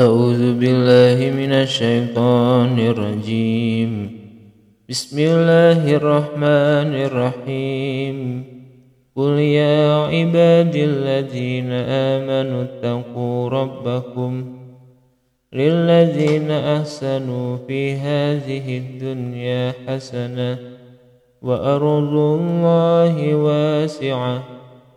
أعوذ بالله من الشيطان الرجيم. بسم الله الرحمن الرحيم. قل يا عبادي الذين آمنوا اتقوا ربكم للذين أحسنوا في هذه الدنيا حسنة وأرض الله واسعة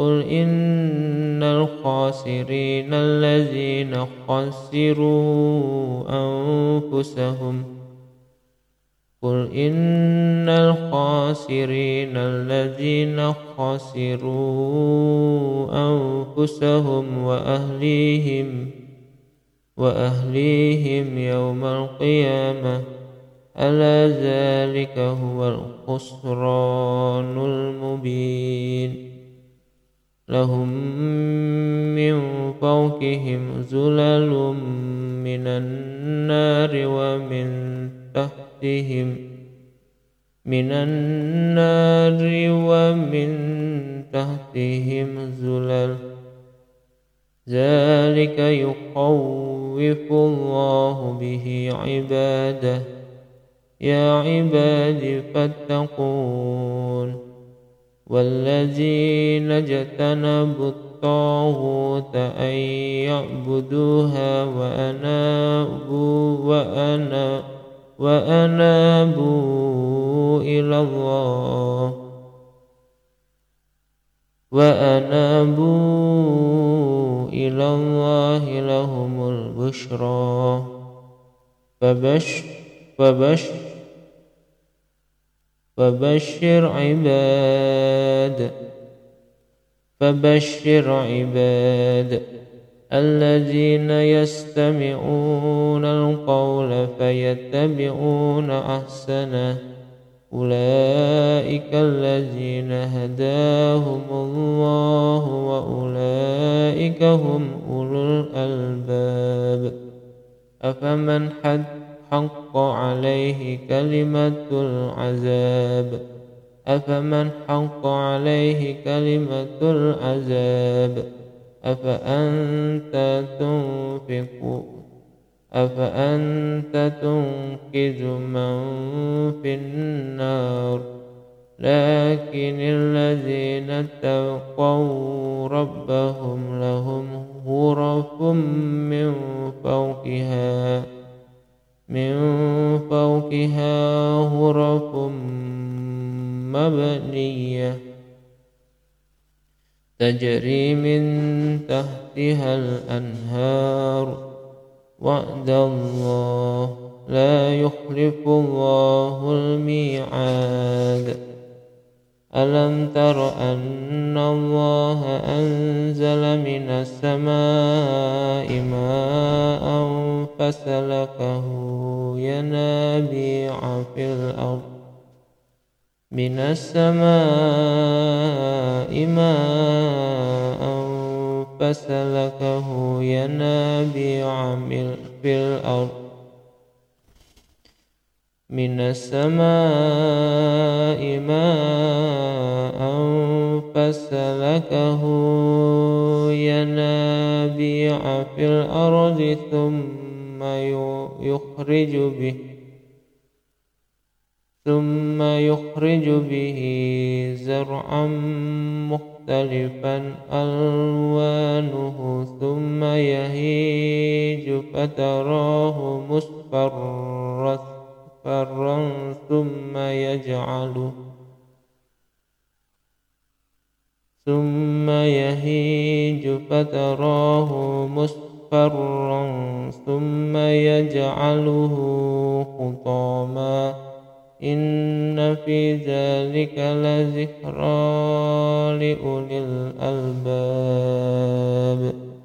قل إن الخاسرين الذين خسروا أنفسهم قل إن الخاسرين الذين خسروا أنفسهم وأهليهم وأهليهم يوم القيامة ألا ذلك هو الخسران المبين لهم من فوقهم زلل من النار ومن تحتهم من النار ومن تحتهم زلل ذلك يخوف الله به عباده. يا عباد فاتقون. والذين اجتنبوا الطاغوت أن يعبدوها وأنابوا وأنا وأنابوا إلى الله. وأنابوا إلى الله لهم البشرى. فبش فبش فبشر عباد. فبشر عباد الذين يستمعون القول فيتبعون أحسنه. أولئك الذين هداهم الله وأولئك هم أولو الألباب. أفمن حد حق عليه كلمة العذاب. أفمن حق عليه كلمة العذاب؟ أفأنت تنفق أفأنت تنقذ من في النار؟ لكن الذين اتقوا ربهم لهم غرف من فوقها. من فوقها غرف مبنية تجري من تحتها الأنهار. وعد الله لا يخلف الله الميعاد. ألم تر أن الله أنزل من السماء ماء فسلكه ينابيع في الأرض. من السماء ماء فسلكه ينابيع في الأرض. من السماء ماء فسلكه ينابيع في الأرض ثم يخرج به ثم يخرج به زرعا مختلفا ألوانه ثم يهيج فتراه مصفرا مصفرا ثم يجعله ثم يهيج فتراه مصفرا ثم يجعله خطاما إن في ذلك لذكرى لأولي الألباب